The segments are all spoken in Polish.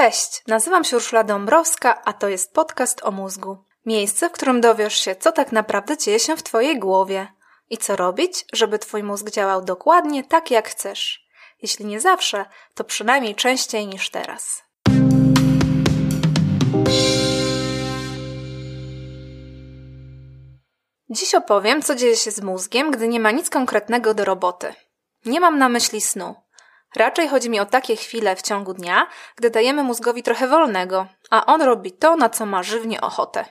Cześć, nazywam się Urszula Dąbrowska, a to jest podcast o mózgu. Miejsce, w którym dowiesz się, co tak naprawdę dzieje się w Twojej głowie i co robić, żeby Twój mózg działał dokładnie tak, jak chcesz. Jeśli nie zawsze, to przynajmniej częściej niż teraz. Dziś opowiem, co dzieje się z mózgiem, gdy nie ma nic konkretnego do roboty. Nie mam na myśli snu. Raczej chodzi mi o takie chwile w ciągu dnia, gdy dajemy mózgowi trochę wolnego, a on robi to, na co ma żywnie ochotę.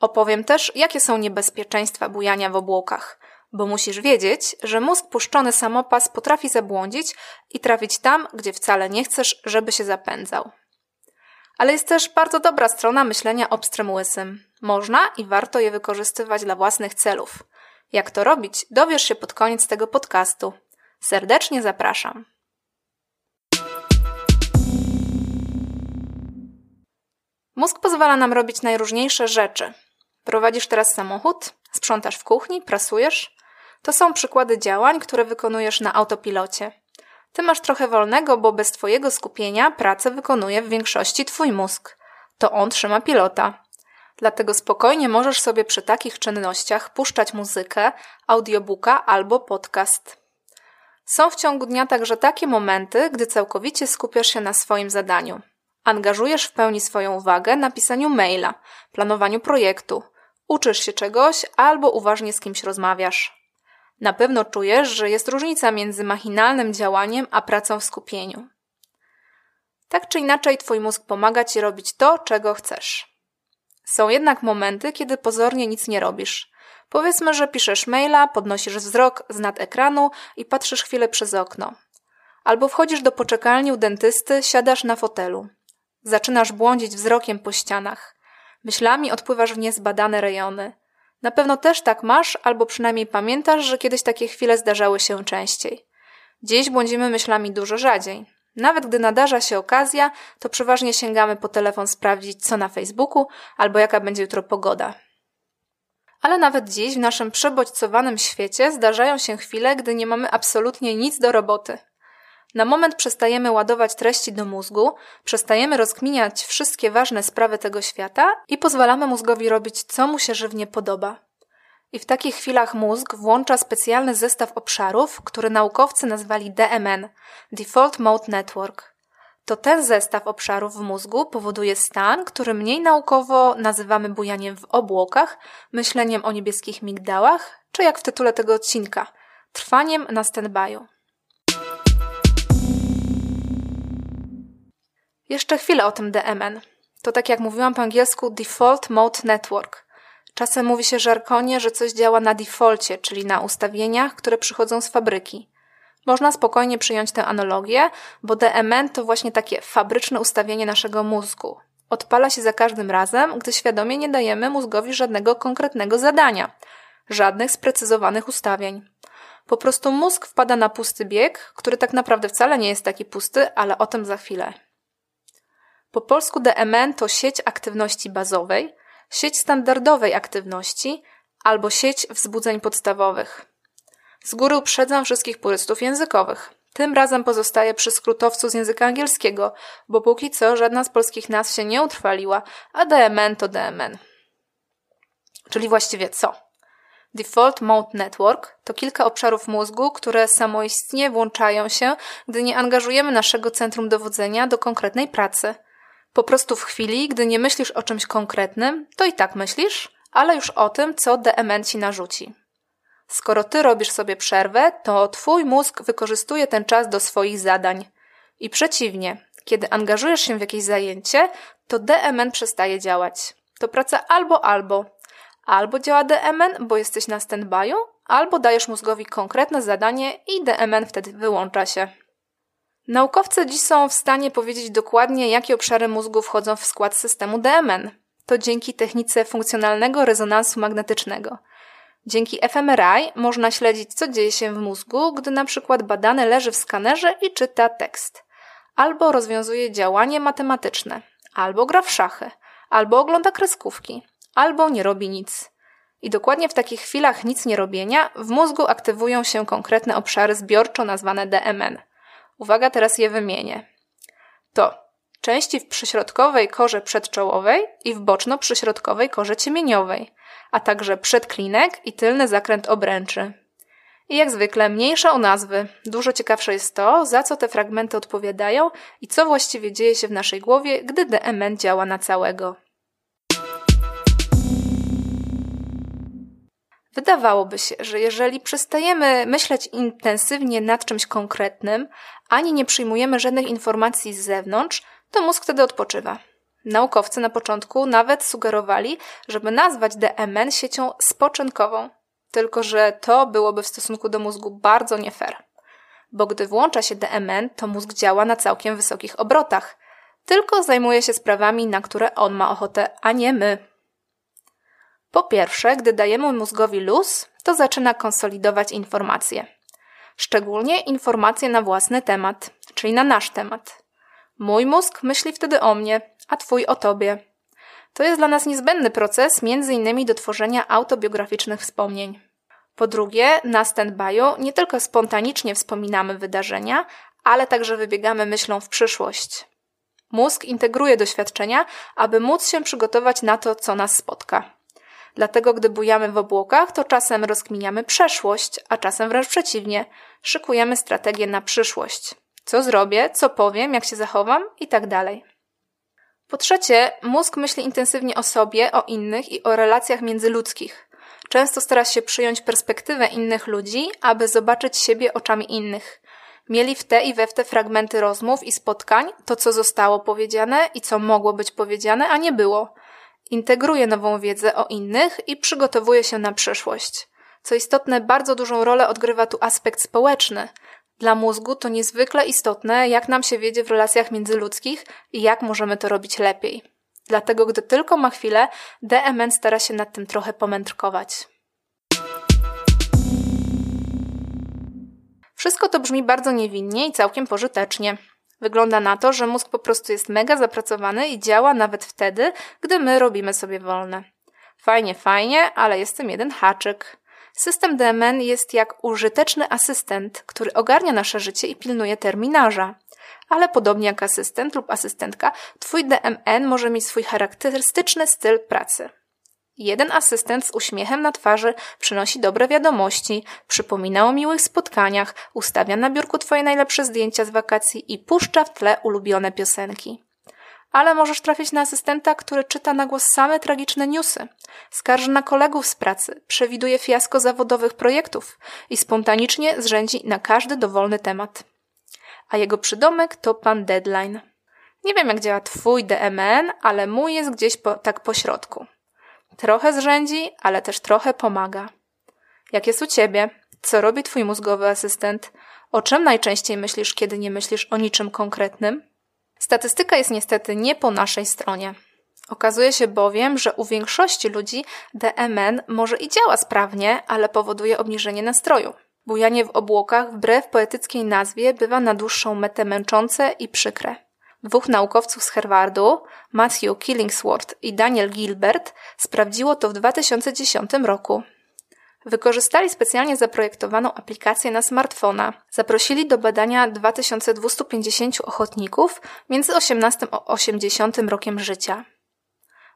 Opowiem też, jakie są niebezpieczeństwa bujania w obłokach, bo musisz wiedzieć, że mózg puszczony samopas potrafi zabłądzić i trafić tam, gdzie wcale nie chcesz, żeby się zapędzał. Ale jest też bardzo dobra strona myślenia obstrem Można i warto je wykorzystywać dla własnych celów. Jak to robić, dowiesz się pod koniec tego podcastu. Serdecznie zapraszam. Mózg pozwala nam robić najróżniejsze rzeczy. Prowadzisz teraz samochód, sprzątasz w kuchni, prasujesz. To są przykłady działań, które wykonujesz na autopilocie. Ty masz trochę wolnego, bo bez Twojego skupienia pracę wykonuje w większości Twój mózg. To on trzyma pilota. Dlatego spokojnie możesz sobie przy takich czynnościach puszczać muzykę, audiobooka albo podcast. Są w ciągu dnia także takie momenty, gdy całkowicie skupiasz się na swoim zadaniu. Angażujesz w pełni swoją uwagę na pisaniu maila, planowaniu projektu, uczysz się czegoś albo uważnie z kimś rozmawiasz. Na pewno czujesz, że jest różnica między machinalnym działaniem a pracą w skupieniu. Tak czy inaczej, Twój mózg pomaga Ci robić to, czego chcesz. Są jednak momenty, kiedy pozornie nic nie robisz. Powiedzmy, że piszesz maila, podnosisz wzrok z nad ekranu i patrzysz chwilę przez okno. Albo wchodzisz do poczekalni u dentysty, siadasz na fotelu. Zaczynasz błądzić wzrokiem po ścianach. Myślami odpływasz w niezbadane rejony. Na pewno też tak masz, albo przynajmniej pamiętasz, że kiedyś takie chwile zdarzały się częściej. Dziś błądzimy myślami dużo rzadziej. Nawet gdy nadarza się okazja, to przeważnie sięgamy po telefon sprawdzić, co na Facebooku, albo jaka będzie jutro pogoda. Ale nawet dziś w naszym przebodźcowanym świecie zdarzają się chwile, gdy nie mamy absolutnie nic do roboty. Na moment przestajemy ładować treści do mózgu, przestajemy rozkminiać wszystkie ważne sprawy tego świata i pozwalamy mózgowi robić, co mu się żywnie podoba. I w takich chwilach mózg włącza specjalny zestaw obszarów, który naukowcy nazwali DMN Default Mode Network. To ten zestaw obszarów w mózgu powoduje stan, który mniej naukowo nazywamy bujaniem w obłokach, myśleniem o niebieskich migdałach, czy jak w tytule tego odcinka, trwaniem na standby'u. Jeszcze chwilę o tym DMN. To tak jak mówiłam po angielsku Default Mode Network. Czasem mówi się żarkonie, że coś działa na defaulcie, czyli na ustawieniach, które przychodzą z fabryki. Można spokojnie przyjąć tę analogię, bo DMN to właśnie takie fabryczne ustawienie naszego mózgu. Odpala się za każdym razem, gdy świadomie nie dajemy mózgowi żadnego konkretnego zadania, żadnych sprecyzowanych ustawień. Po prostu mózg wpada na pusty bieg, który tak naprawdę wcale nie jest taki pusty, ale o tym za chwilę. Po polsku DMN to sieć aktywności bazowej, sieć standardowej aktywności albo sieć wzbudzeń podstawowych. Z góry uprzedzam wszystkich purystów językowych. Tym razem pozostaję przy skrótowcu z języka angielskiego, bo póki co żadna z polskich nazw się nie utrwaliła, a DMN to DMN. Czyli właściwie co? Default Mode Network to kilka obszarów mózgu, które samoistnie włączają się, gdy nie angażujemy naszego centrum dowodzenia do konkretnej pracy – po prostu w chwili, gdy nie myślisz o czymś konkretnym, to i tak myślisz, ale już o tym, co DMN ci narzuci. Skoro ty robisz sobie przerwę, to twój mózg wykorzystuje ten czas do swoich zadań. I przeciwnie, kiedy angażujesz się w jakieś zajęcie, to DMN przestaje działać. To praca albo albo. Albo działa DMN, bo jesteś na standby'u, albo dajesz mózgowi konkretne zadanie i DMN wtedy wyłącza się. Naukowcy dziś są w stanie powiedzieć dokładnie, jakie obszary mózgu wchodzą w skład systemu DMN. To dzięki technice funkcjonalnego rezonansu magnetycznego. Dzięki fMRI można śledzić, co dzieje się w mózgu, gdy na przykład badany leży w skanerze i czyta tekst. Albo rozwiązuje działanie matematyczne, albo gra w szachy, albo ogląda kreskówki, albo nie robi nic. I dokładnie w takich chwilach nic nie robienia w mózgu aktywują się konkretne obszary zbiorczo nazwane DMN – Uwaga, teraz je wymienię. To części w przyśrodkowej korze przedczołowej i w boczno-przyśrodkowej korze ciemieniowej, a także przedklinek i tylny zakręt obręczy. I jak zwykle mniejsza o nazwy. Dużo ciekawsze jest to, za co te fragmenty odpowiadają i co właściwie dzieje się w naszej głowie, gdy DMN działa na całego. Wydawałoby się, że jeżeli przestajemy myśleć intensywnie nad czymś konkretnym, ani nie przyjmujemy żadnych informacji z zewnątrz, to mózg wtedy odpoczywa. Naukowcy na początku nawet sugerowali, żeby nazwać DMN siecią spoczynkową, tylko że to byłoby w stosunku do mózgu bardzo nie fair. Bo gdy włącza się DMN, to mózg działa na całkiem wysokich obrotach, tylko zajmuje się sprawami, na które on ma ochotę, a nie my. Po pierwsze, gdy dajemy mózgowi luz, to zaczyna konsolidować informacje. Szczególnie informacje na własny temat, czyli na nasz temat. Mój mózg myśli wtedy o mnie, a twój o tobie. To jest dla nas niezbędny proces, między innymi do tworzenia autobiograficznych wspomnień. Po drugie, na stand-by'u nie tylko spontanicznie wspominamy wydarzenia, ale także wybiegamy myślą w przyszłość. Mózg integruje doświadczenia, aby móc się przygotować na to, co nas spotka. Dlatego, gdy bujamy w obłokach, to czasem rozkminiamy przeszłość, a czasem wręcz przeciwnie, szykujemy strategię na przyszłość. Co zrobię, co powiem, jak się zachowam i tak dalej. Po trzecie, mózg myśli intensywnie o sobie, o innych i o relacjach międzyludzkich. Często stara się przyjąć perspektywę innych ludzi, aby zobaczyć siebie oczami innych. Mieli w te i we w te fragmenty rozmów i spotkań to, co zostało powiedziane i co mogło być powiedziane, a nie było. Integruje nową wiedzę o innych i przygotowuje się na przyszłość. Co istotne, bardzo dużą rolę odgrywa tu aspekt społeczny. Dla mózgu to niezwykle istotne, jak nam się wiedzie w relacjach międzyludzkich i jak możemy to robić lepiej. Dlatego, gdy tylko ma chwilę, DMN stara się nad tym trochę pomędrkować. Wszystko to brzmi bardzo niewinnie i całkiem pożytecznie. Wygląda na to, że mózg po prostu jest mega zapracowany i działa nawet wtedy, gdy my robimy sobie wolne. Fajnie, fajnie, ale jest tym jeden haczyk. System DMN jest jak użyteczny asystent, który ogarnia nasze życie i pilnuje terminarza. Ale podobnie jak asystent lub asystentka, Twój DMN może mieć swój charakterystyczny styl pracy. Jeden asystent z uśmiechem na twarzy przynosi dobre wiadomości, przypomina o miłych spotkaniach, ustawia na biurku Twoje najlepsze zdjęcia z wakacji i puszcza w tle ulubione piosenki. Ale możesz trafić na asystenta, który czyta na głos same tragiczne newsy, skarży na kolegów z pracy, przewiduje fiasko zawodowych projektów i spontanicznie zrzędzi na każdy dowolny temat. A jego przydomek to pan Deadline. Nie wiem, jak działa Twój DMN, ale mój jest gdzieś po, tak po środku. Trochę zrzędzi, ale też trochę pomaga. Jak jest u ciebie? Co robi twój mózgowy asystent? O czym najczęściej myślisz, kiedy nie myślisz o niczym konkretnym? Statystyka jest niestety nie po naszej stronie. Okazuje się bowiem, że u większości ludzi DMN może i działa sprawnie, ale powoduje obniżenie nastroju. Bujanie w obłokach, wbrew poetyckiej nazwie, bywa na dłuższą metę męczące i przykre. Dwóch naukowców z Harvardu, Matthew Killingsworth i Daniel Gilbert, sprawdziło to w 2010 roku. Wykorzystali specjalnie zaprojektowaną aplikację na smartfona. Zaprosili do badania 2250 ochotników między 18 a 80 rokiem życia.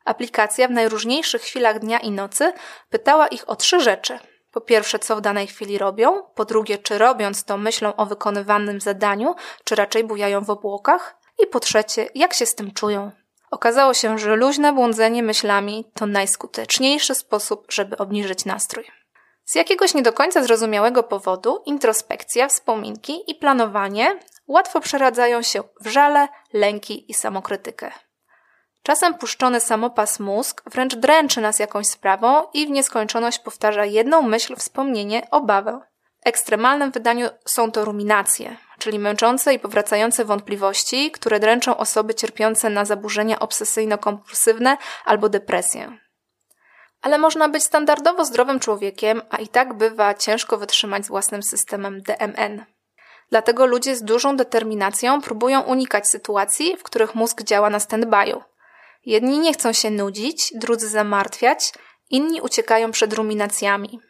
Aplikacja w najróżniejszych chwilach dnia i nocy pytała ich o trzy rzeczy. Po pierwsze, co w danej chwili robią, po drugie, czy robiąc to myślą o wykonywanym zadaniu, czy raczej bujają w obłokach, i po trzecie, jak się z tym czują. Okazało się, że luźne błądzenie myślami to najskuteczniejszy sposób, żeby obniżyć nastrój. Z jakiegoś nie do końca zrozumiałego powodu introspekcja, wspominki i planowanie łatwo przeradzają się w żale, lęki i samokrytykę. Czasem puszczony samopas mózg wręcz dręczy nas jakąś sprawą i w nieskończoność powtarza jedną myśl, wspomnienie, obawę. W ekstremalnym wydaniu są to ruminacje, czyli męczące i powracające wątpliwości, które dręczą osoby cierpiące na zaburzenia obsesyjno-kompulsywne albo depresję. Ale można być standardowo zdrowym człowiekiem, a i tak bywa ciężko wytrzymać z własnym systemem DMN. Dlatego ludzie z dużą determinacją próbują unikać sytuacji, w których mózg działa na stand-by'u. Jedni nie chcą się nudzić, drudzy zamartwiać, inni uciekają przed ruminacjami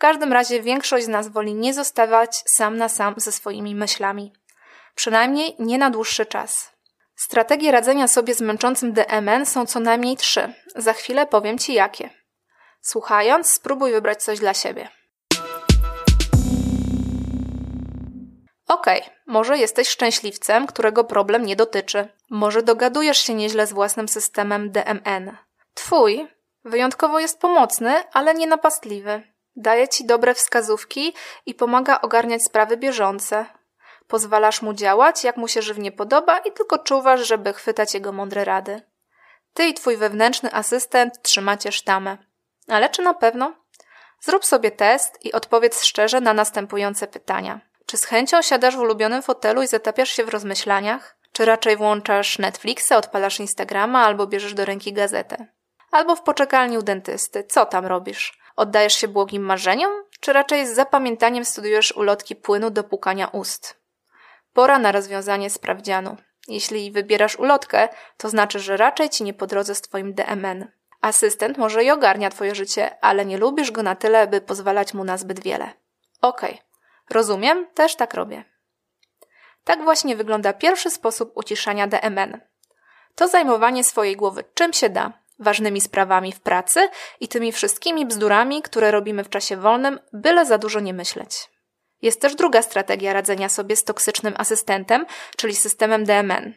każdym razie większość z nas woli nie zostawać sam na sam ze swoimi myślami. Przynajmniej nie na dłuższy czas. Strategie radzenia sobie z męczącym DMN są co najmniej trzy. Za chwilę powiem Ci jakie. Słuchając, spróbuj wybrać coś dla siebie. Okej, okay, może jesteś szczęśliwcem, którego problem nie dotyczy. Może dogadujesz się nieźle z własnym systemem DMN. Twój wyjątkowo jest pomocny, ale nie napastliwy. Daje ci dobre wskazówki i pomaga ogarniać sprawy bieżące. Pozwalasz mu działać, jak mu się żywnie podoba i tylko czuwasz, żeby chwytać jego mądre rady. Ty i twój wewnętrzny asystent trzymacie sztamę. Ale czy na pewno? Zrób sobie test i odpowiedz szczerze na następujące pytania. Czy z chęcią siadasz w ulubionym fotelu i zatapiasz się w rozmyślaniach? Czy raczej włączasz Netflixa, odpalasz Instagrama albo bierzesz do ręki gazetę? Albo w poczekalni u dentysty. Co tam robisz? Oddajesz się błogim marzeniom? Czy raczej z zapamiętaniem studiujesz ulotki płynu do pukania ust? Pora na rozwiązanie sprawdzianu. Jeśli wybierasz ulotkę, to znaczy, że raczej ci nie po drodze z twoim DMN. Asystent może i ogarnia twoje życie, ale nie lubisz go na tyle, by pozwalać mu na zbyt wiele. Okej, okay. rozumiem, też tak robię. Tak właśnie wygląda pierwszy sposób uciszania DMN. To zajmowanie swojej głowy czym się da, ważnymi sprawami w pracy i tymi wszystkimi bzdurami, które robimy w czasie wolnym, byle za dużo nie myśleć. Jest też druga strategia radzenia sobie z toksycznym asystentem, czyli systemem DMN.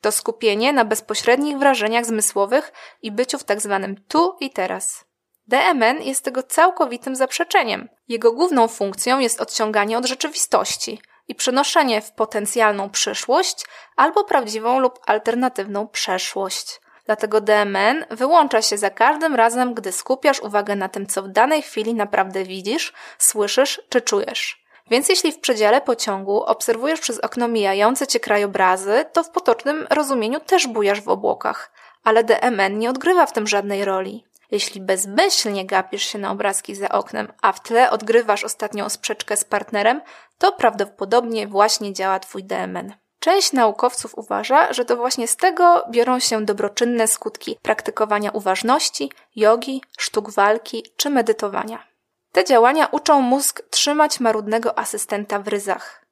To skupienie na bezpośrednich wrażeniach zmysłowych i byciu w tak zwanym tu i teraz. DMN jest tego całkowitym zaprzeczeniem. Jego główną funkcją jest odciąganie od rzeczywistości i przenoszenie w potencjalną przyszłość albo prawdziwą lub alternatywną przeszłość. Dlatego DMN wyłącza się za każdym razem, gdy skupiasz uwagę na tym, co w danej chwili naprawdę widzisz, słyszysz czy czujesz. Więc jeśli w przedziale pociągu obserwujesz przez okno mijające cię krajobrazy, to w potocznym rozumieniu też bujasz w obłokach, ale DMN nie odgrywa w tym żadnej roli. Jeśli bezmyślnie gapisz się na obrazki za oknem, a w tle odgrywasz ostatnią sprzeczkę z partnerem, to prawdopodobnie właśnie działa twój DMN. Część naukowców uważa, że to właśnie z tego biorą się dobroczynne skutki praktykowania uważności, jogi, sztuk walki czy medytowania. Te działania uczą mózg trzymać marudnego asystenta w ryzach.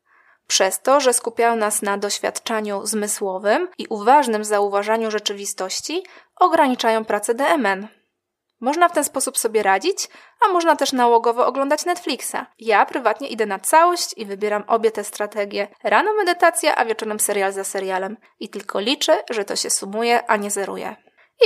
Przez to, że skupiają nas na doświadczaniu zmysłowym i uważnym zauważaniu rzeczywistości, ograniczają pracę DMN. Można w ten sposób sobie radzić, a można też nałogowo oglądać Netflixa. Ja prywatnie idę na całość i wybieram obie te strategie. Rano medytacja, a wieczorem serial za serialem. I tylko liczę, że to się sumuje, a nie zeruje.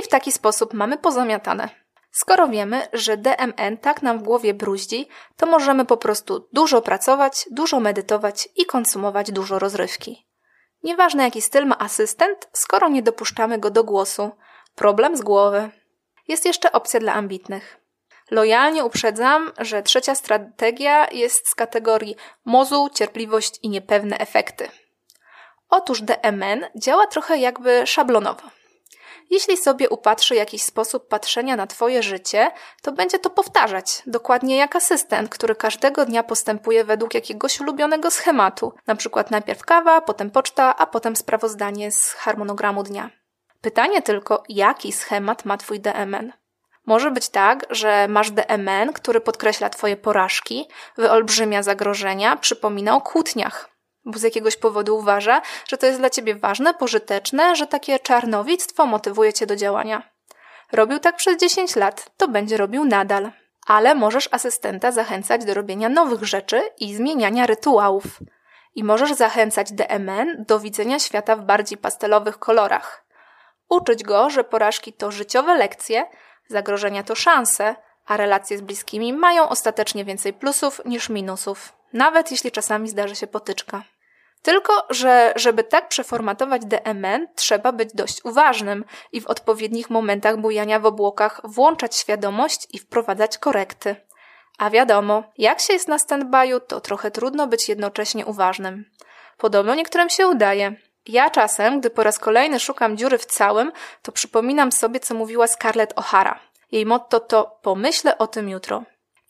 I w taki sposób mamy pozamiatane. Skoro wiemy, że DMN tak nam w głowie bruździ, to możemy po prostu dużo pracować, dużo medytować i konsumować dużo rozrywki. Nieważne jaki styl ma asystent, skoro nie dopuszczamy go do głosu. Problem z głowy. Jest jeszcze opcja dla ambitnych. Lojalnie uprzedzam, że trzecia strategia jest z kategorii mozu, cierpliwość i niepewne efekty. Otóż DMN działa trochę jakby szablonowo. Jeśli sobie upatrzy jakiś sposób patrzenia na Twoje życie, to będzie to powtarzać, dokładnie jak asystent, który każdego dnia postępuje według jakiegoś ulubionego schematu, na przykład najpierw kawa, potem poczta, a potem sprawozdanie z harmonogramu dnia. Pytanie tylko, jaki schemat ma Twój DMN? Może być tak, że masz DMN, który podkreśla Twoje porażki, wyolbrzymia zagrożenia, przypomina o kłótniach bo z jakiegoś powodu uważa, że to jest dla ciebie ważne, pożyteczne, że takie czarnowictwo motywuje cię do działania. Robił tak przez 10 lat, to będzie robił nadal. Ale możesz asystenta zachęcać do robienia nowych rzeczy i zmieniania rytuałów. I możesz zachęcać DMN do widzenia świata w bardziej pastelowych kolorach. Uczyć go, że porażki to życiowe lekcje, zagrożenia to szanse, a relacje z bliskimi mają ostatecznie więcej plusów niż minusów, nawet jeśli czasami zdarzy się potyczka. Tylko, że żeby tak przeformatować DMN, trzeba być dość uważnym i w odpowiednich momentach bujania w obłokach włączać świadomość i wprowadzać korekty. A wiadomo, jak się jest na stand-by'u, to trochę trudno być jednocześnie uważnym. Podobno niektórym się udaje. Ja czasem, gdy po raz kolejny szukam dziury w całym, to przypominam sobie, co mówiła Scarlett O'Hara. Jej motto to pomyślę o tym jutro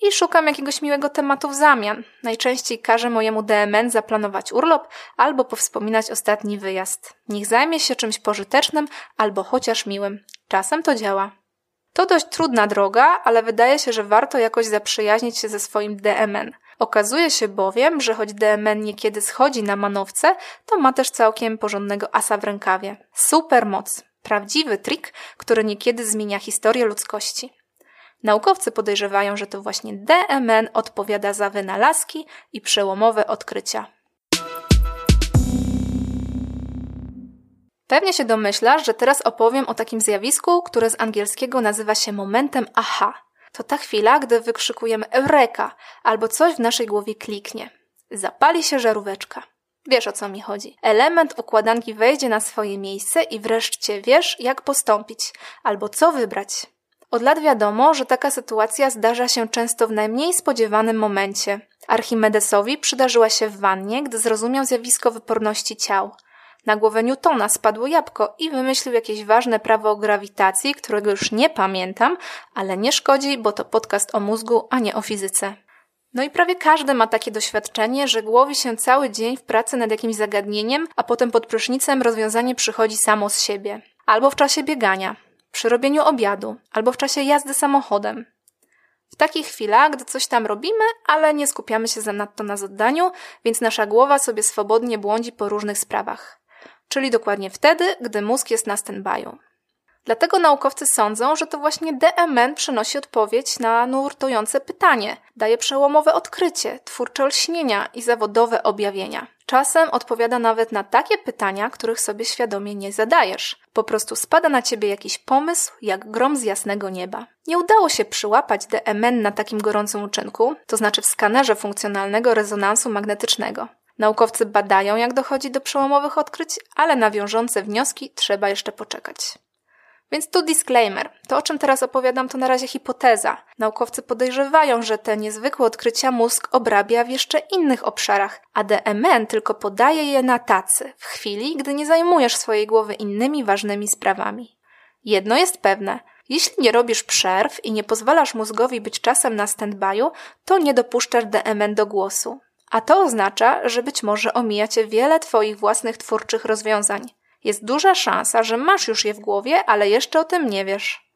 i szukam jakiegoś miłego tematu w zamian. Najczęściej każę mojemu DMN zaplanować urlop albo powspominać ostatni wyjazd. Niech zajmie się czymś pożytecznym albo chociaż miłym. Czasem to działa. To dość trudna droga, ale wydaje się, że warto jakoś zaprzyjaźnić się ze swoim DMN. Okazuje się bowiem, że choć DMN niekiedy schodzi na manowce, to ma też całkiem porządnego asa w rękawie. Super moc. Prawdziwy trik, który niekiedy zmienia historię ludzkości. Naukowcy podejrzewają, że to właśnie DMN odpowiada za wynalazki i przełomowe odkrycia. Pewnie się domyślasz, że teraz opowiem o takim zjawisku, które z angielskiego nazywa się momentem aha. To ta chwila, gdy wykrzykujemy eureka albo coś w naszej głowie kliknie. Zapali się żaróweczka. Wiesz o co mi chodzi. Element układanki wejdzie na swoje miejsce i wreszcie wiesz, jak postąpić albo co wybrać. Od lat wiadomo, że taka sytuacja zdarza się często w najmniej spodziewanym momencie. Archimedesowi przydarzyła się w wannie, gdy zrozumiał zjawisko wyporności ciał. Na głowę Newtona spadło jabłko i wymyślił jakieś ważne prawo o grawitacji, którego już nie pamiętam, ale nie szkodzi, bo to podcast o mózgu, a nie o fizyce. No i prawie każdy ma takie doświadczenie, że głowi się cały dzień w pracy nad jakimś zagadnieniem, a potem pod prysznicem rozwiązanie przychodzi samo z siebie. Albo w czasie biegania, przy robieniu obiadu, albo w czasie jazdy samochodem. W takich chwilach, gdy coś tam robimy, ale nie skupiamy się zanadto na zadaniu, więc nasza głowa sobie swobodnie błądzi po różnych sprawach. Czyli dokładnie wtedy, gdy mózg jest na stand-by'u. Dlatego naukowcy sądzą, że to właśnie DMN przynosi odpowiedź na nurtujące pytanie, daje przełomowe odkrycie, twórcze olśnienia i zawodowe objawienia. Czasem odpowiada nawet na takie pytania, których sobie świadomie nie zadajesz. Po prostu spada na ciebie jakiś pomysł, jak grom z jasnego nieba. Nie udało się przyłapać DMN na takim gorącym uczynku, to znaczy w skanerze funkcjonalnego rezonansu magnetycznego. Naukowcy badają, jak dochodzi do przełomowych odkryć, ale na wiążące wnioski trzeba jeszcze poczekać. Więc tu disclaimer. To, o czym teraz opowiadam, to na razie hipoteza. Naukowcy podejrzewają, że te niezwykłe odkrycia mózg obrabia w jeszcze innych obszarach, a DMN tylko podaje je na tacy, w chwili, gdy nie zajmujesz swojej głowy innymi ważnymi sprawami. Jedno jest pewne. Jeśli nie robisz przerw i nie pozwalasz mózgowi być czasem na stand-by'u, to nie dopuszczasz DMN do głosu. A to oznacza, że być może omijacie wiele Twoich własnych twórczych rozwiązań. Jest duża szansa, że masz już je w głowie, ale jeszcze o tym nie wiesz.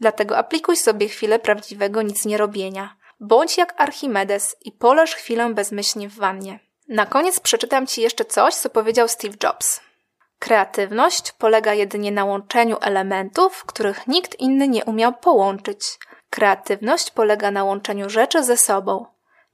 Dlatego aplikuj sobie chwilę prawdziwego nic nie robienia. Bądź jak Archimedes i poleż chwilę bezmyślnie w wannie. Na koniec przeczytam Ci jeszcze coś, co powiedział Steve Jobs. Kreatywność polega jedynie na łączeniu elementów, których nikt inny nie umiał połączyć. Kreatywność polega na łączeniu rzeczy ze sobą.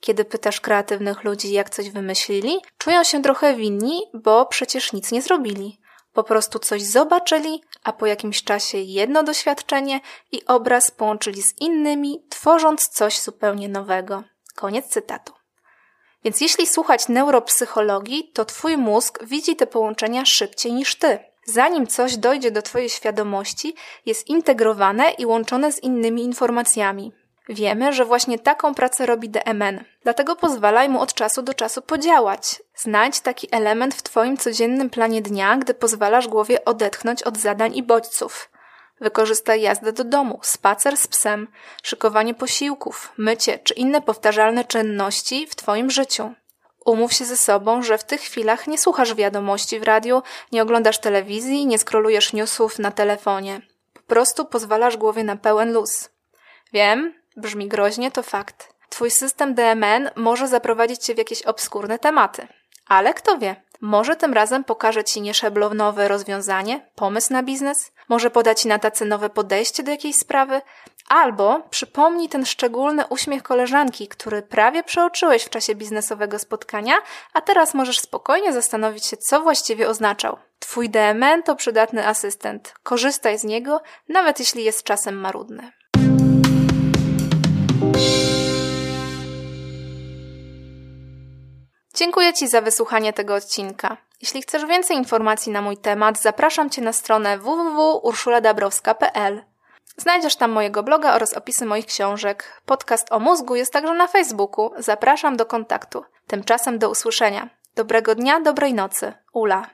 Kiedy pytasz kreatywnych ludzi, jak coś wymyślili, czują się trochę winni, bo przecież nic nie zrobili. Po prostu coś zobaczyli, a po jakimś czasie jedno doświadczenie i obraz połączyli z innymi, tworząc coś zupełnie nowego. Koniec cytatu. Więc jeśli słuchać neuropsychologii, to Twój mózg widzi te połączenia szybciej niż Ty. Zanim coś dojdzie do Twojej świadomości, jest integrowane i łączone z innymi informacjami. Wiemy, że właśnie taką pracę robi DMN, dlatego pozwalaj mu od czasu do czasu podziałać. Znajdź taki element w Twoim codziennym planie dnia, gdy pozwalasz głowie odetchnąć od zadań i bodźców. Wykorzystaj jazdę do domu, spacer z psem, szykowanie posiłków, mycie czy inne powtarzalne czynności w Twoim życiu. Umów się ze sobą, że w tych chwilach nie słuchasz wiadomości w radiu, nie oglądasz telewizji, nie skrolujesz newsów na telefonie. Po prostu pozwalasz głowie na pełen luz. Wiem, Brzmi groźnie, to fakt. Twój system DMN może zaprowadzić cię w jakieś obskurne tematy. Ale kto wie, może tym razem pokaże ci nieszablonowe rozwiązanie, pomysł na biznes, może poda ci na tacy nowe podejście do jakiejś sprawy, albo przypomni ten szczególny uśmiech koleżanki, który prawie przeoczyłeś w czasie biznesowego spotkania, a teraz możesz spokojnie zastanowić się, co właściwie oznaczał. Twój DMN to przydatny asystent. Korzystaj z niego, nawet jeśli jest czasem marudny. Dziękuję Ci za wysłuchanie tego odcinka. Jeśli chcesz więcej informacji na mój temat, zapraszam Cię na stronę www.urszuladabrowska.pl. Znajdziesz tam mojego bloga oraz opisy moich książek. Podcast o mózgu jest także na Facebooku. Zapraszam do kontaktu. Tymczasem do usłyszenia. Dobrego dnia, dobrej nocy. Ula.